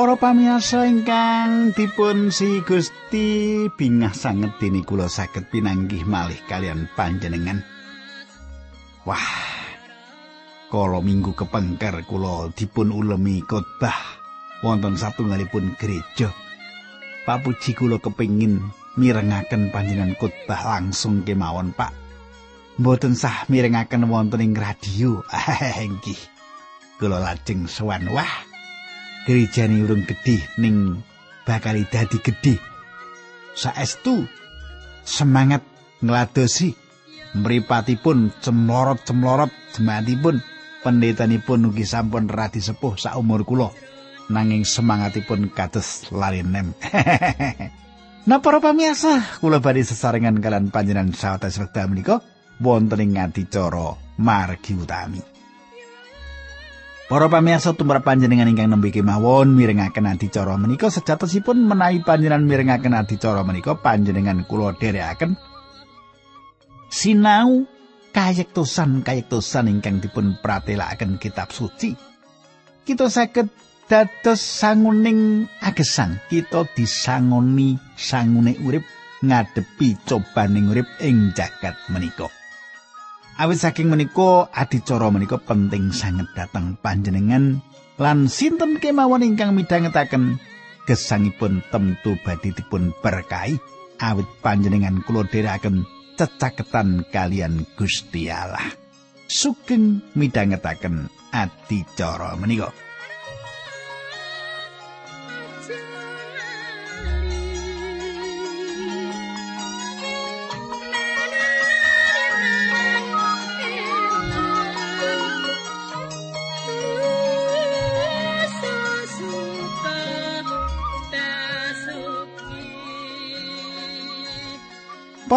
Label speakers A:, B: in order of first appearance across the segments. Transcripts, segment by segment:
A: Para pamiyarsa ingkang dipun si Gusti bingah sanget dene kula saged pinanggih malih kalian panjenengan. Wah. Kala minggu kepengker kula dipun ulemi khotbah wonten satunggalipun gereja. Papuji kula kepingin mirengaken panjenengan khotbah langsung kemawon, Pak. Mboten sah mirengaken wonten ing radio. Nggih. Kula lajeng sowan. Wah. Gerejane urung gedhe ning bakal dadi gedhe. Saestu semangat ngladosi mripatipun cemlorot-cemlorot jemaatipun pendetanipun ugi sampun radi sepuh sak umur kula nanging semangatipun kados larinem. nah para pamirsa, kula badhe sesarengan kalian panjenengan sawetara wekdal menika wonten ing adicara margi utami. Para pamirsa tumrap panjenengan ingkang nembe kemawon mirengaken adicara menika sejatosipun menawi panjenengan mirengaken adicara menika panjenengan kula dherekaken sinau kayektosan kayektosan ingkang dipun pratelakaken kitab suci. Kita saged dados sanguning agesang kita disangoni sangune urip ngadepi cobaning urip ing jagat menika. Awit saking menika adicara menika penting sanget dateng panjenengan lan sinten kemawon ingkang midhangetaken gesangipun tentu badhe dipun berkahi awit panjenengan kula dherekaken cecaketan kalian Gusti Allah. Sugeng midhangetaken adicara menika.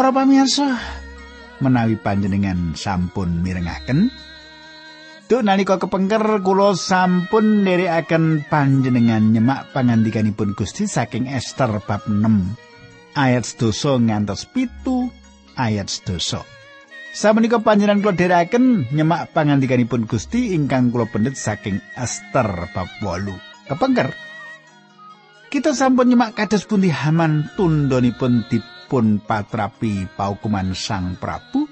A: Para pamirsa, menawi panjenengan sampun mirengaken, Duk nalika kepengker kula sampun nderekaken panjenengan nyemak pangandikanipun Gusti saking Ester bab 6 ayat 2 ngantos pitu ayat 2. Samenika panjenengan kula dherekaken nyemak pangandikanipun Gusti ingkang kula pendet saking Ester bab 8. Kepengker Kita sampun nyemak kados pundi Haman tundhonipun dip pun patrapi paukuman Sang Prabu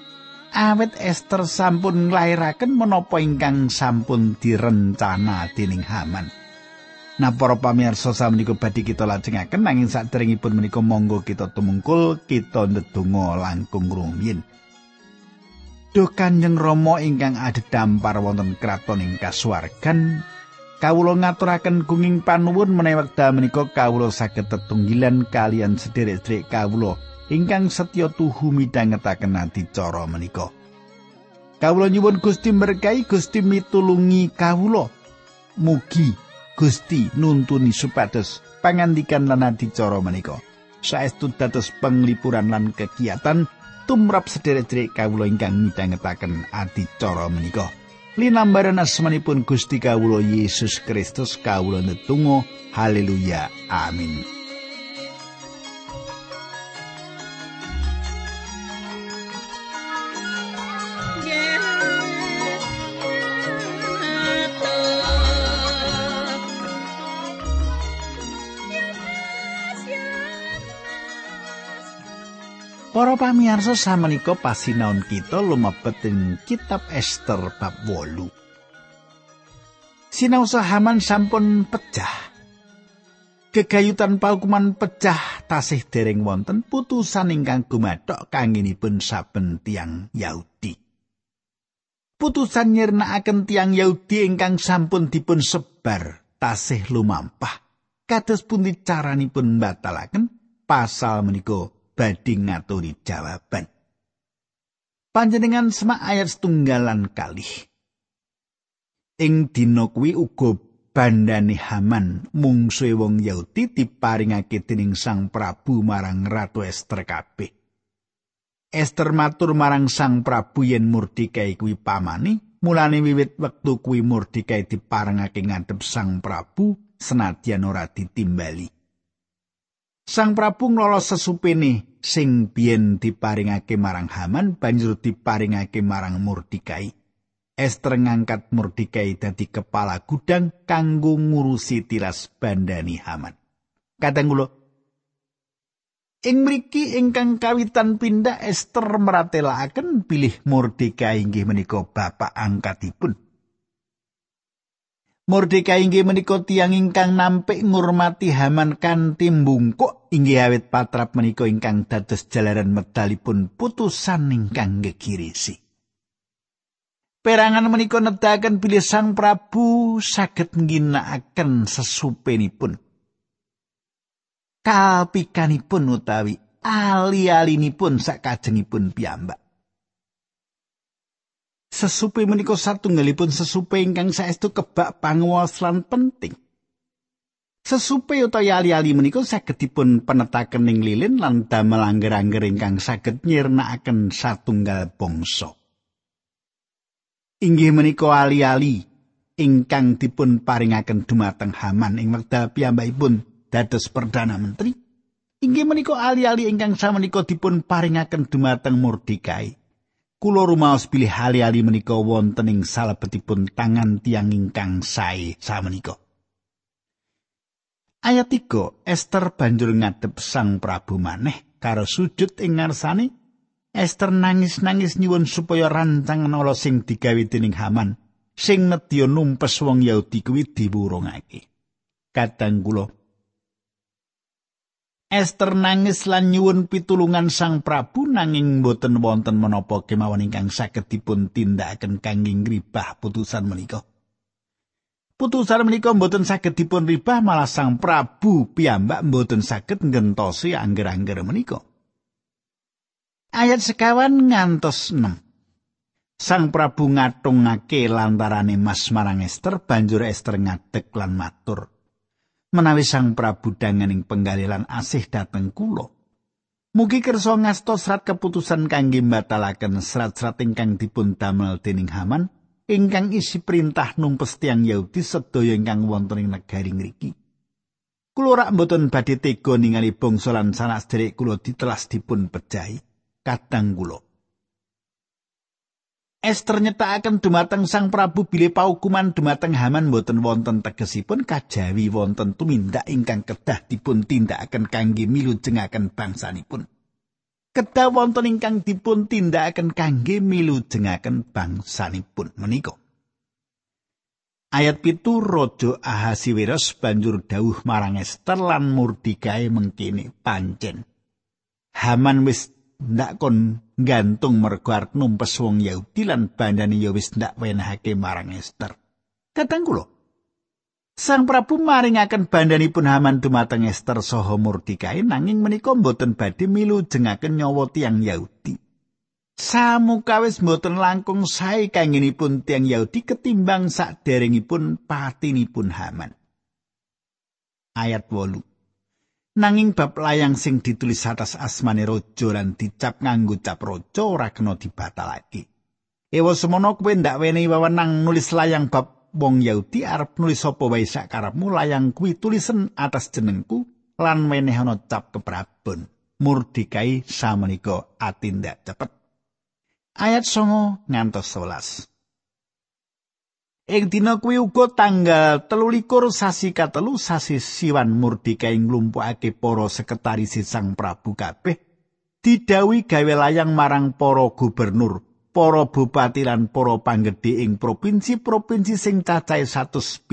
A: awet Esther sampun nglairaken menapa ingkang sampun direncana dening Haman. Nah para pamirsa samenika badhe kita lajengaken nanging saderengipun menika monggo kita tumungkul kita ndedonga langkung rumiyin. Duh Kanjeng Rama ingkang adhedhampar wonten kraton ing kasuwargan Kawula ngaturaken gunging panuwun menawi wekdal menika kawula saged tetunggilan kalian sederek-sederek kawula ingkang setya tuhu midhangetaken adicara menika. Kawula nyuwun Gusti berkahi Gusti mitulungi kawula. Mugi Gusti nuntuni supados pangandikan lan adicara menika. Saestu dados penglipuran lan kegiatan tumrap sederek-sederek kawula ingkang midhangetaken adicara menika. Linambaran asmanipun Gusti kawula Yesus Kristus kawula netunggal haleluya amin Para pamirsa samenika pasinaon kita lumebet ing kitab Ester bab 8. Sinau Haman sampun pecah. Gegayutan paukuman pecah tasih dereng wonten putusan ingkang gumathok kangenipun saben tiang Yahudi. Putusan nyirnakaken tiang Yahudi ingkang sampun dipun sebar tasih lumampah. Kados pundi caranipun batalaken pasal menika badhe ngaturi jawaban. Panjenengan semak ayat setunggalan kalih. Ing dina kuwi uga bandane Haman mungsuhe wong Yahudi diparingake dening Sang Prabu marang Ratu Ester kabeh. Ester matur marang Sang Prabu yen Mordekai kuwi pamane, mulane wiwit wektu kuwi Mordekai diparengake ngadhep Sang Prabu senadyan ora ditimbali. Sang Prabu nglolos sesupene sing biyen diparingake marang Haman banjur diparingake marang Mordikai. Ester ngangkat Mordekai dadi kepala gudang kanggo ngurusi tiras bandani Haman. Kadang kula Ing mriki ingkang kawitan pindah Ester meratelaken pilih Mordekai inggih menika bapak angkatipun. Mordekai inggih menika tiyang ingkang nampik ngurmati Haman kanthi mbungkuk inggih awit patrap menika ingkang dados jalaran medalipun putusan ingkang gegirisi. Perangan menika nedahaken bilih Sang Prabu saged ngginakaken sesupenipun. Kapikanipun utawi ali-alinipun sakajengipun piyambak. Sesupe menika satunggalipun sesupe ingkang saestu kebak panguwas lan penting. Sesupe utawi ali-ali menika saged dipun penetaken lilin lan damel angger-angger ingkang saged nyirnakaken satunggal bangsa. inggih menika ali-ali ingkang dipun paringaken dumateng Haman ing wekdal piyambakipun dados perdana menteri inggih menika ali-ali ingkang samenika dipun paringaken dumateng Mordekai kula rumaos bilih ali-ali menika wonten ing salebetipun tangan tiang ingkang sae samenika Ayat 3 Esther banjur ngadep Sang Prabu maneh karo sujud ing ngarsane Esther nangis-nangis nyuwun supaya rancangan Allah sing digawe dening Haman sing nedya numpes wong Yahudi kuwi diwurungake. Kadang kula Esther nangis lan nyuwun pitulungan Sang Prabu nanging boten wonten menapa kemawon ingkang saged dipun tindakaken kangge ngribah putusan menika. Putusan menika mboten saged dipun ribah malah Sang Prabu piyambak mboten saged ngentosi angger-angger menika. Ayat sekawan ngantos 6. Sang Prabu ngatungake lantarane Mas marang Ester, banjur Ester ngadeg lan matur. Menawi Sang Prabu danganing penggalilan asih dateng kula. Mugi kersa ngasta serat keputusan kangge mbatalaken serat-serat ingkang dipun damel dening Haman ingkang isi perintah numpes tiang Yahudi sedaya ingkang wonten ing negari ngriki. Kula rak mboten badhe tega ningali bangsa lan sanak sederek kula ditelas dipun pejahi. kadang kula. Ester nyetakaken dumateng Sang Prabu bilih paukuman dumateng Haman boten wonten tegesipun kajawi wonten tumindak ingkang kedah dipun tindakaken kangge milujengaken bangsanipun. Kedah wonten ingkang dipun tindakaken kangge milujengaken bangsanipun menika. Ayat pitu Raja Ahasiweros banjur dawuh marang Ester lan Murdikae mengkene pancen. Haman wis ndak kon gantung mergo arep numpes wong Yahudi lan bandane ya wis ndak wenehake marang Esther. Kadang kula Sang Prabu maringaken bandanipun Haman dumateng Esther saha Mordekai nanging menika mboten badhe milu jengaken nyawa tiang Yahudi. Samukawis mboten langkung sae kangenipun tiang Yahudi ketimbang saderengipun patinipun Haman. Ayat 8 Nanging bab layang sing ditulis atas asmane raja lan dicap nganggo cap raja ora kena dibatalake. Ewa semono kowe ndak wenehi wewenang nulis layang bab wong Yahudi arep nulis sapa wae sakarepmu layang kuwi tulisen atas jenengku lan wenehana cap keprabon. Murdikai samenika atindak cepet. Ayat songo ngantos 11. Ing dina kuwi uga tanggal telulikur sasi katelu sasi siwan murdika nglumpukake para sekretaris Sang Prabu kabeh didawi gawe layang marang para gubernur, para bupati lan para panggedhe ing provinsi-provinsi sing cacahe 117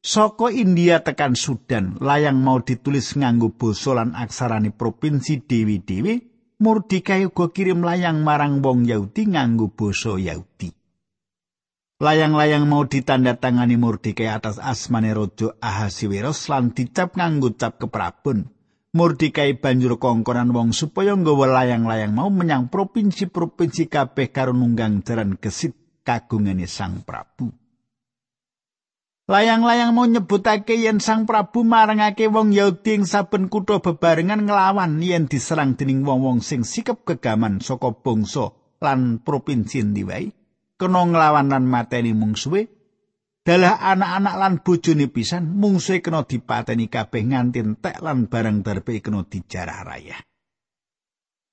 A: saka India tekan Sudan. Layang mau ditulis nganggo basa lan aksarane provinsi dewi-dewi. Murdika uga kirim layang marang wong Yahudi nganggo basa Yahudi. Layang-layang mau ditandatangani Mordekai atas asmane Raja Ahasiweros lan dicap nganggo cap keprabun. Mordekai banjur kongkonan wong supaya nggawa layang-layang mau menyang provinsi-provinsi kabeh karo nunggang jaran gesit kagungane Sang Prabu. Layang-layang mau nyebutake yen Sang Prabu marangake wong Yahudi ing saben kutha bebarengan nglawan yen diserang dening wong-wong sing sikep kegaman saka bangsa lan provinsi ndi kena nglawan lan mateni mungsuhe dalah anak-anak lan bojone pisan mungsuhe kena dipateni kabeh nganti entek lan barang darbe kena dijarah raya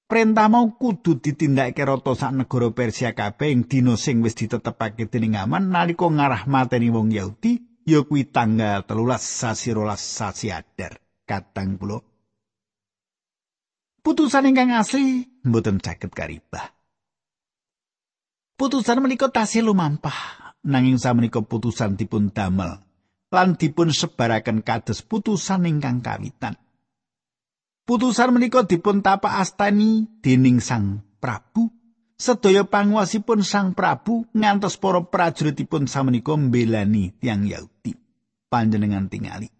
A: Perintah mau kudu ditindakake rata sak negara Persia kabeh ing dina sing wis ditetepake dening Aman nalika ngarah mateni wong Yahudi ya kuwi tanggal telulas sasi rolas sasi Adar. Katang pulo. Putusan ingkang asli mboten caket karibah. Putusan menika tasih lumampah nanging samenika putusan dipun damel lan dipun sebaraken kados putusan ingkang kawitan. Putusan menika dipun tapak astani dening Sang Prabu. Sedaya panguwasipun Sang Prabu ngantos para prajuritipun samenika mbelani tiang Yahudi. Panjenengan tingali.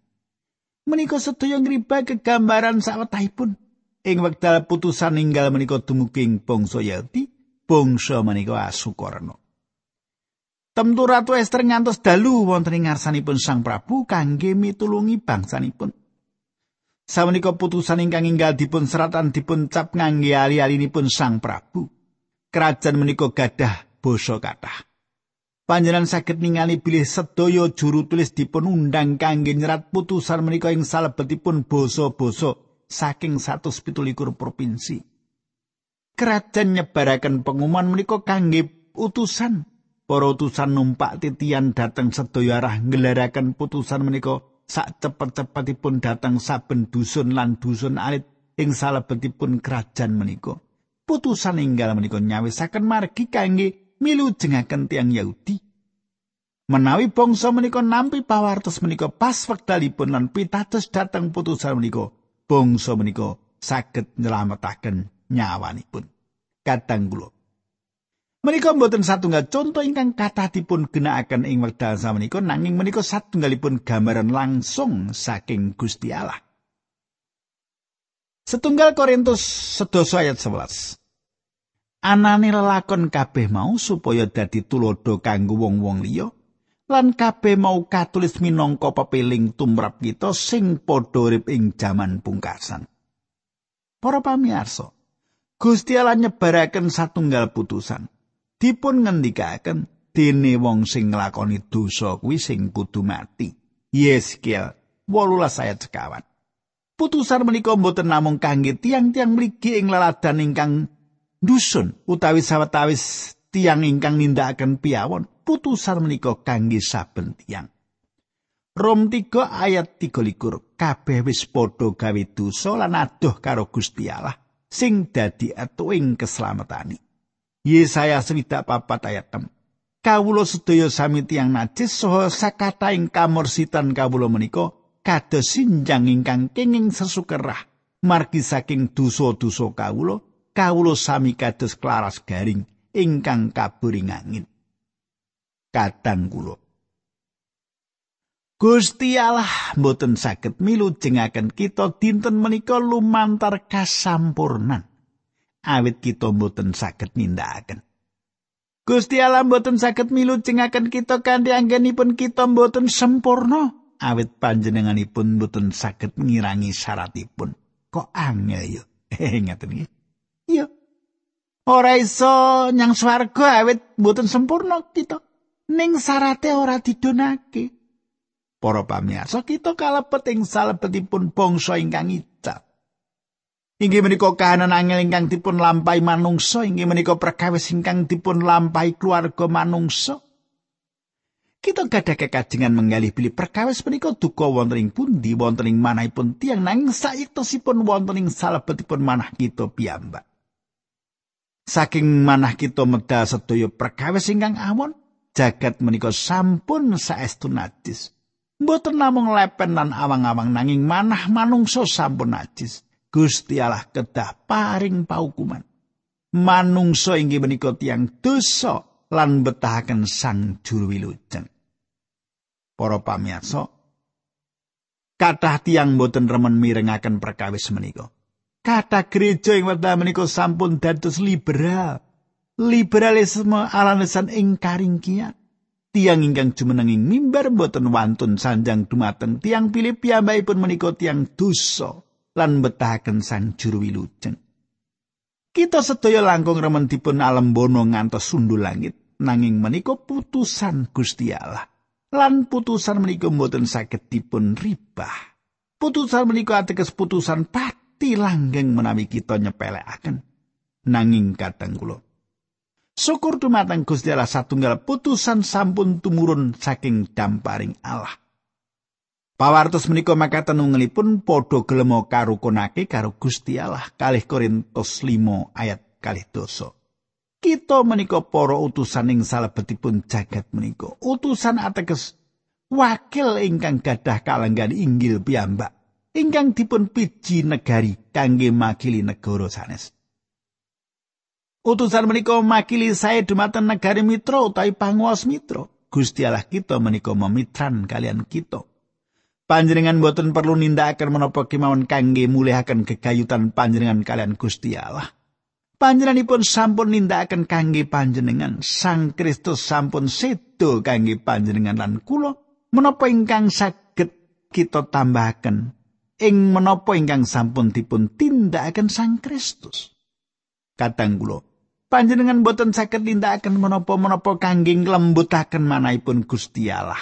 A: Menika sedaya ngriba kegambaran sawetahipun ing wekdal putusan ninggal menika dumugi bangsa Yahudi, bangsa menika Asukarna. Temtu Ratu Ester ngantos dalu wonten ing ngarsanipun Sang Prabu kangge mitulungi bangsanipun. Sawenika putusan ingkang inggal dipun seratan dipun cap ngangge ali-alinipun Sang Prabu. Kerajaan menika gadah basa kathah. Panjenengan saged ningali bilih sedaya juru tulis dipun undang kangge nyerat putusan menika ing salebetipun basa-basa saking 117 provinsi. Kerajaan nyebaraken pengumuman menika kangge utusan. Para utusan numpak titian dateng sedaya arah ngelaraken putusan menika sak cepet-cepetipun datang saben dusun lan dusun alit ing salebetipun kerajaan menika. Putusan enggal menika nyawisaken margi kangge milu jengaken tiang Yahudi. Menawi bangsa menika nampi pawartos menika pas wektalipun lan pitados dateng putusan menika, bangsa menika saged nyelametaken nyawanipun. Kadang kula Menika mboten satunggal contoh ingkang kathah dipun ginakaken ing wekdal samenika nanging menika satunggalipun gambaran langsung saking Gusti Allah. Setunggal Korintus sedoso ayat 11. Anane lelakon kabeh mau supaya dadi tulodo kanggo wong-wong liya lan kabeh mau katulis minangka pepiling tumrap kita sing padha ing jaman pungkasan. Para pamirsa, Gusti Allah nyebaraken satunggal putusan. dipun ngendikaken dene wong sing nglakoni dosa kuwi sing kudu mati. Yeskiel 18 ayat sekawan. Putusan menika mboten namung kangge tiang-tiang mligi ing laladan ingkang dusun utawi sawetawis tiang ingkang nindakaken piawon. Putusan menika kangge saben tiang. Rom 3 ayat 23 kabeh wis padha gawe dosa lan adoh karo Gusti Allah sing dadi atuing keslametane. Yesaya swidak papat ayat 6. Kawula sedaya sami tiyang najis saha sakata ing kamursitan kawula menika kados sinjang ingkang kenging sesukerah margi saking dosa-dosa kawula kawula sami kados klaras garing ingkang kaburing angin. Kadang kula Gusti Allah mboten saged milu jengaken kita dinten menika lumantar kasampurnan. awit kita mboten saged nindakaken. Gusti Allah mboten saged milu jengaken kita kanthi anggenipun kita mboten sempurna awit panjenenganipun mboten saged ngirangi syaratipun. Kok angel yo. Eh ngaten iki. Iya. Ora iso nyang swarga awit mboten sempurna kita. Ning syarate ora didonake. Para pamirsa kita kalebet ing salebetipun bangsa ingkang icap. Inggih menika kahanan angel ingkang dipun lampahi manungsa, inggih menika perkawis ingkang dipun lampahi keluarga manungsa. Kita gadah kekajengan menggalih bilih perkawis menika duka wonten ing pundi wonten ing manahipun tiyang nanging sayektosipun wonten ing salebetipun manah kita piyambak. Saking manah kita medal sedaya perkawis ingkang awon, jagat menika sampun saestu najis. Mboten namung lepen lan awang-awang nanging manah manungsa sampun najis. Gusti Allah kedah paring paukuman. Manungsa inggih menika tiyang dosa lan betahaken Sang Juru Wilujeng. Para pamirsa, kathah tiyang boten remen mirengaken perkawis menika. Kathah gereja ing wekdal menika sampun dados liberal. Liberalisme alasan ing karingkian. Tiang ingkang jumenenging mimbar boten wantun sanjang dumateng tiang pilih piyambakipun menika tiang dosa. lan betahaken sang juru wilujeng. Kita sedaya langkung remen dipun alembono ngantos sundul langit, nanging menika putusan Gusti Allah. Lan putusan menika mboten saged dipun ribah. Putusan menika ateges putusan pati langgeng menawi kita nyepelekaken. nanging kadang kula syukur dumateng Gusti Allah satunggal putusan sampun tumurun saking damparing Allah Pawartos menika makaten ungelipun padha gelem karukunake karo Gusti Allah kalih Korintus 5 ayat kalih dosa. Kita menika para utusan ing salebetipun jagat menika. Utusan ateges wakil ingkang gadah kalenggan inggil piyambak ingkang dipun piji negari kangge makili negara sanes. Utusan menika makili saya dumateng negari mitra utawi panguwas mitra. Gusti Allah kita menika memitran kalian kita. Panjenengan boten perlu nindakaken menapa kemawon kangge mulihaken kegayutan panjenengan kalian Gusti Allah. Panjenenganipun sampun nindakaken kangge panjenengan. Sang Kristus sampun sedo kangge panjenengan lan kula menapa ingkang saged kita tambahaken ing menapa ingkang sampun dipun tindakaken Sang Kristus. Kadang kula panjenengan boten saged nindakaken menapa-menapa kangge nglembutaken manahipun Gusti Allah.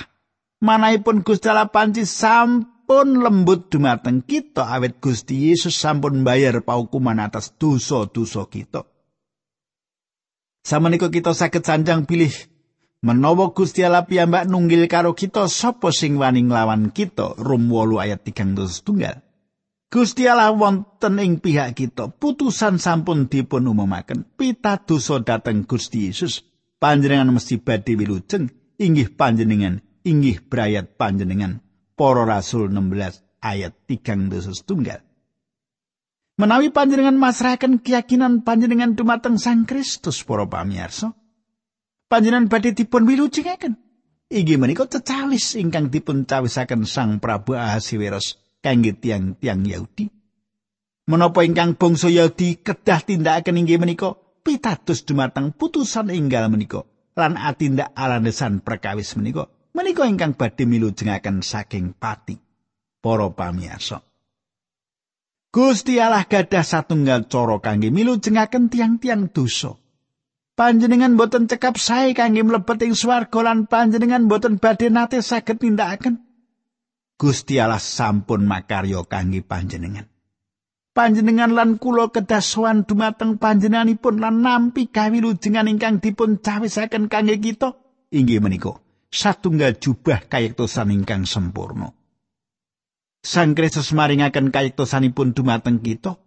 A: manahipun Gusti Allah panci sampun lembut dumateng kita awet Gusti Yesus sampun bayar paukuman atas dosa-dosa kita. Samenika kita saged sanjang pilih menawa Gusti Allah piyambak nunggil karo kita sapa sing wani nglawan kita Rum 8 ayat 3 tunggal. Gusti Allah wonten ing pihak kita putusan sampun dipun umumaken pitadosa dhateng Gusti Yesus. Panjenengan mesti badhe wilujeng. Inggih panjenengan inggih brayat panjenengan. Para rasul 16 ayat 3 dosa tunggal. Menawi panjenengan masrahaken keyakinan panjenengan dumateng Sang Kristus para pamirsa, panjenengan badhe dipun wilujengaken. Inggih menika cecawis ingkang dipun cawisaken Sang Prabu Ahasiweros kangge tiang-tiang Yahudi. Menapa ingkang bangsa Yahudi kedah tindakaken inggih menika? Pitados dumateng putusan enggal menika lan atindak alandesan perkawis menika. Menika ingkang badhe milujengaken saking pati para pamirsa. Gusti Allah gadah satunggal cara kangge milujengaken tiang-tiang dosa. Panjenengan boten cekap sae kangge mlebet ing swarga lan panjenengan boten badhe nate saged nindakaken Gusti Allah sampun makarya kangge panjenengan panjenengan lan kula kedah sowan dumateng panjenenganipun lan nampi kawilujengan ingkang dipun cawisaken kangge kita inggih menika satunggal jubah kayektosan ingkang sempurna. Sang Kristus maringaken kayektosanipun dumateng kita.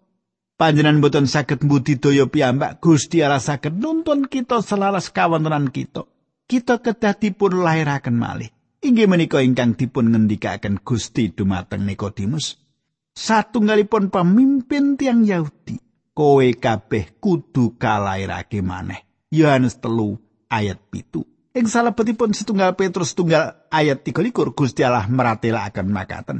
A: Panjenengan boten saged mbudidaya piyambak Gusti Allah saged nuntun kita selaras kawontenan kita. Kita kedah dipun lairaken malih. Inggih menika ingkang dipun ngendikaken Gusti dumateng Nikodemus. Satunggalipun pemimpin tiang Yahudi. Kowe kabeh kudu kalairake maneh. Yohanes telu ayat pitu. Ing salebetipun setunggal Petrus setunggal ayat 23 Gusti Allah meratelaken makaten.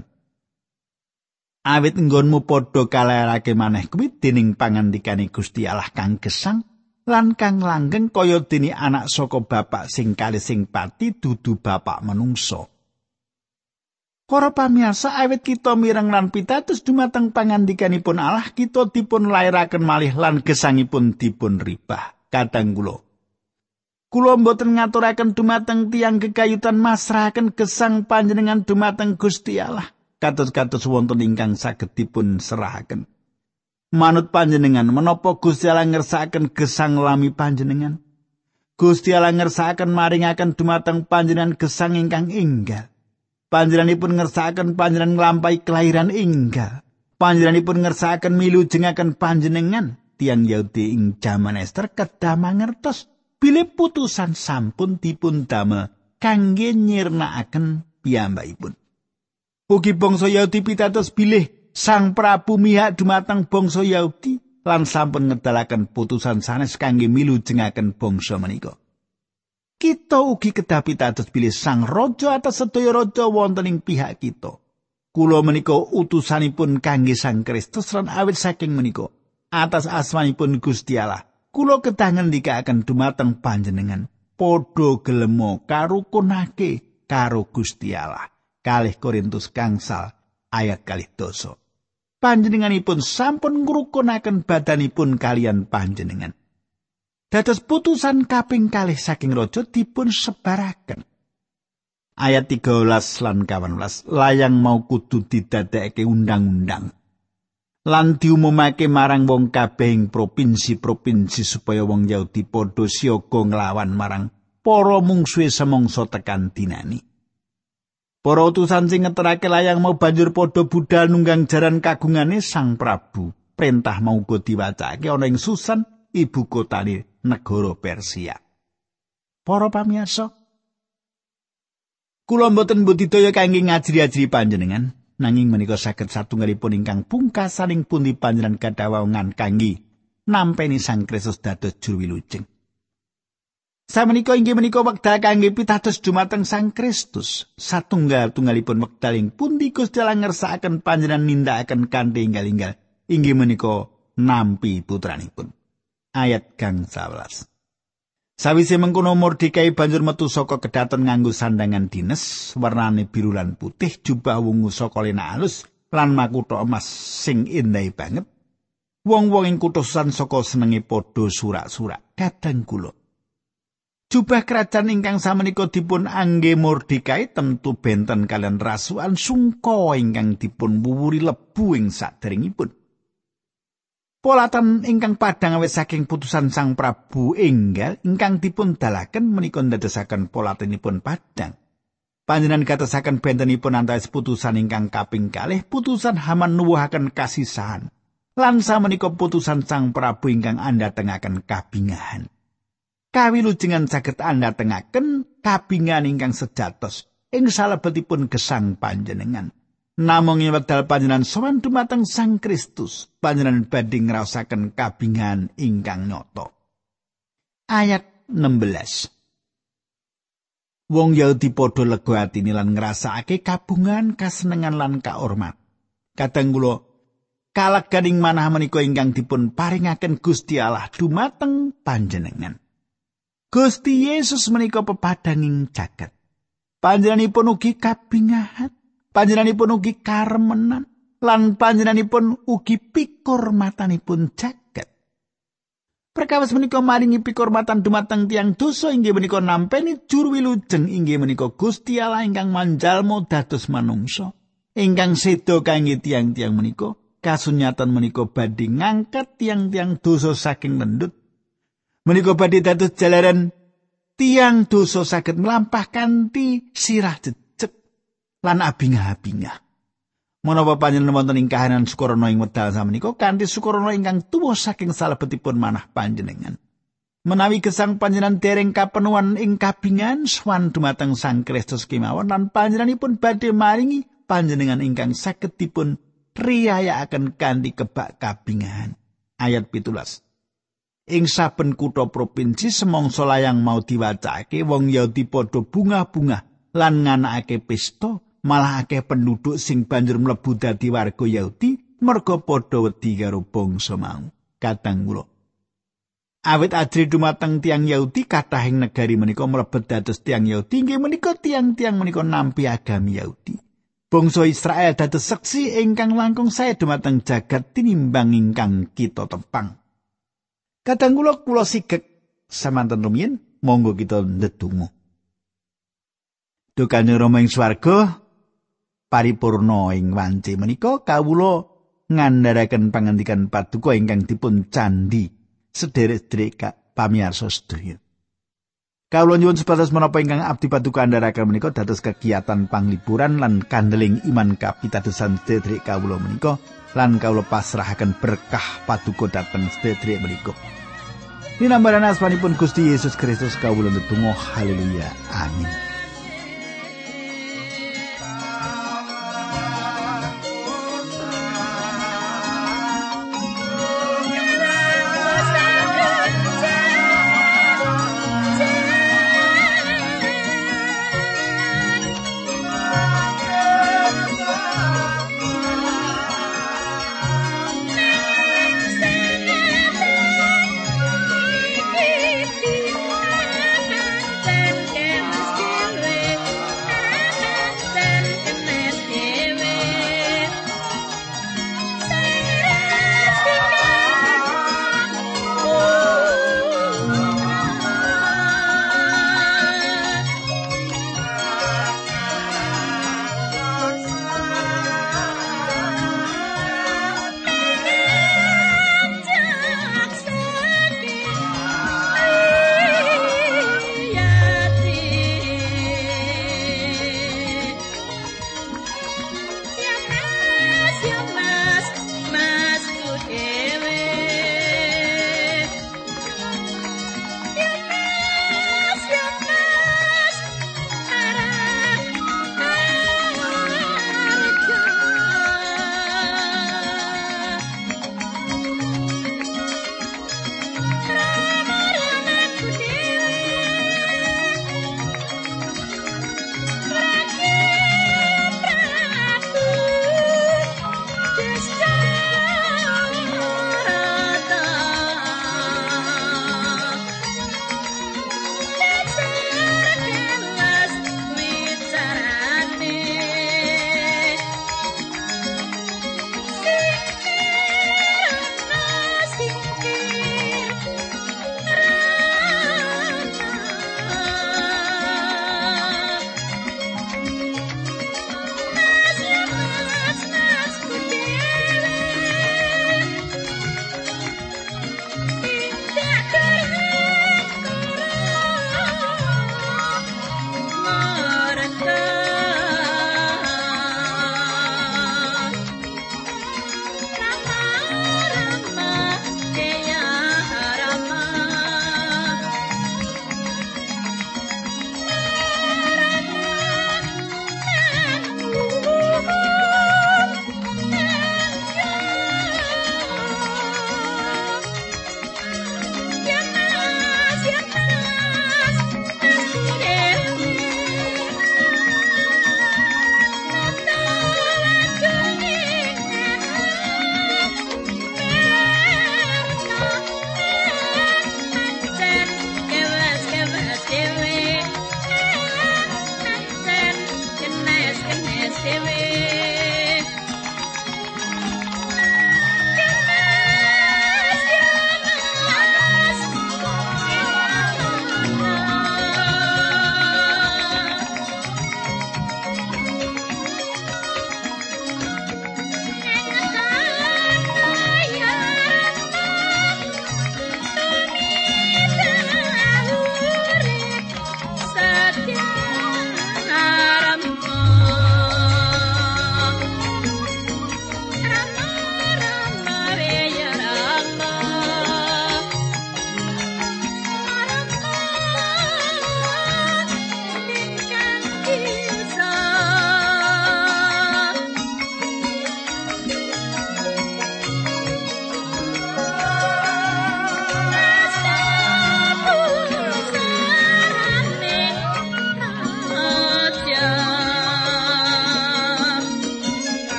A: Awit nggonmu padha kalerake maneh kuwi dening pangandikane Gusti Allah kang gesang lan kang langgeng kaya dene anak saka bapak sing kali sing pati dudu bapak menungso. Para pamirsa awit kita mireng lan pitados dumateng pangandikanipun Allah kita dipun lairaken malih lan gesangipun dipun ribah. Kadang kula Kulo mboten ngaturaken dumateng tiang kekayutan masrahaken gesang panjenengan dumateng Gusti Allah. Kados-kados wonten ingkang saged dipun serahaken. Manut panjenengan menapa Gusti Allah ngersakaken gesang lami panjenengan? Gusti Allah ngersakaken maringaken dumateng panjenengan gesang ingkang inggal. Panjenenganipun ngersakaken panjenengan nglampahi kelahiran inggal. Panjenenganipun ngersakaken milu jengaken panjenengan tiang Yahudi ing jaman Ester kedah mangertos bilih putusan sampun dipun damel kangge nyirnakaken piyambakipun. Ugi bangsa Yahudi pitados bilih Sang Prabu mihak dumateng bangsa Yahudi lan sampun ngedalaken putusan sanes kangge milu jengaken bangsa menika. Kita ugi kedah pitados bilih Sang Raja atas sedaya raja wonten ing pihak kita. Kula menika utusanipun kangge Sang Kristus lan awit saking menika atas asmanipun Gusti Allah kula kedah ngendikaken dumateng panjenengan padha gelemo karukunake karo Gusti Allah kalih Korintus gangsal ayat kalih doso panjenenganipun sampun ngrukunaken badanipun kalian panjenengan. Dados putusan kaping kalih saking raja dipun sebaraken. Ayat 13 lan 18 layang mau kudu didadekake undang-undang. Lan diumumake marang wong kabeh provinsi-provinsi supaya wong Yahudi padha siaga nglawan marang para mungsuhe semangsa tekan dinani. Para utusan sing ngeterake layang mau banjur padha budal nunggang jaran kagungane Sang Prabu. Perintah mau uga diwacake ana ing Susan, ibu kotane negara Persia. Para pamirsa, kula mboten budidaya kangge ngajri-ajri panjenengan, nanging menika saged satunggalipun ingkang pungkasaning pundi panjenengan kadhawangan kangge nampeni Sang Kristus dados juru wilujeng. Samenika inggih menika wekdal kangge pitados dumateng Sang Kristus. Satunggal tunggalipun wekdal ing pundi Gusti Allah ngersakaken panjenengan nindakaken kanthi inggal-inggal inggih menika nampi putranipun. Ayat kang 11. Sawise mengkono Mordekai banjur metu saka kedaton nganggo sandangan dines warnane biru lan putih, jubah wungu saka lena alus lan makutha emas sing indah banget. Wong-wong ing kutusan saka senenge padha surak-surak kadang kula. Jubah kerajaan ingkang samenika dipun angge Mordekai tentu benten kalian rasuan sungko ingkang dipun wuwuri lebu ing saderengipun. Polatan ingkang padhang awet saking putusan Sang Prabu enggal ingkang dipun dalaken menika ndadosaken polatenipun padhang. Panjenengan katasaken bentenipun antawis putusan ingkang kaping kalih putusan Haman nuwuhaken kasisahan. Lan menika putusan Sang Prabu ingkang anda tengaken kabingahan. Kawilujengan saged anda tengaken kabingahan ingkang sejatos ing salebetipun gesang panjenengan. Namung ing wekdal panjenengan sowan dumateng Sang Kristus, panjenengan badhe ngrasaken kabingan ingkang nyata. Ayat 16. Wong Yahudi padha lega atine lan ngrasakake kabungan kasenengan lan kaurmat. Kadang kula kalaganing manah menika ingkang dipun paringaken Gusti Allah dumateng panjenengan. Gusti Yesus menika pepadanging jagat. Panjenenganipun ugi kabingahan panjenenganipun ugi karemenan lan panjenenganipun ugi pikurmatanipun jagat. Perkawis menika maringi pikurmatan dumateng tiang dosa inggih menika nampeni juru wilujeng inggih menika Gusti Allah ingkang manjalmo dados manungsa. Ingkang sedo kangge tiang-tiang menika kasunyatan menika badhe ngangkat tiang-tiang dosa saking lendut. Menika badhe dados jalaran tiang dosa saged melampah kanthi sirah lan abingah-abingah. Menapa panjenengan wonten ing kahanan Sukarana ing wedal samenika kanthi Sukarana ingkang tuwa saking salebetipun manah panjenengan. Menawi gesang panjenengan dereng kapenuan ing kabingan swan dumateng Sang Kristus kemawon lan panjenenganipun badhe maringi panjenengan ingkang saged dipun riyayakaken kanthi kebak kabingan. Ayat 17. Ing saben kutha provinsi semangsa layang mau diwacake wong Yahudi padha bunga-bunga lan nganakake pesta malah akeh penduduk sing banjur mlebu dadi warga Yahudi merga padha wedi karo bangsa mau. Kadang kula Awit ajri dumateng tiang Yahudi kathahing negari menika mlebet dados tiang Yahudi inggih menika tiang-tiang menika nampi agami Yahudi. Bangsa Israel dados seksi ingkang langkung saya dumateng jagat tinimbang ingkang kita tepang. Kadang kula kula sigek samanten rumiyin monggo kita ndedonga. Dukane Rama ing swarga paripurna ing wanci menika kawula ngandharaken pangandikan paduka ingkang dipun candi sederek-sederek pamirsa sedaya. Kawula nyuwun sebatas menapa ingkang abdi paduka andharaken menika dados kegiatan panglipuran lan kandeling iman kapitadosan sederek kawula menika lan kawula pasrahaken berkah paduka dhateng sederek menika. Dinambaran asmanipun Gusti Yesus Kristus kawula netunggal haleluya. Amin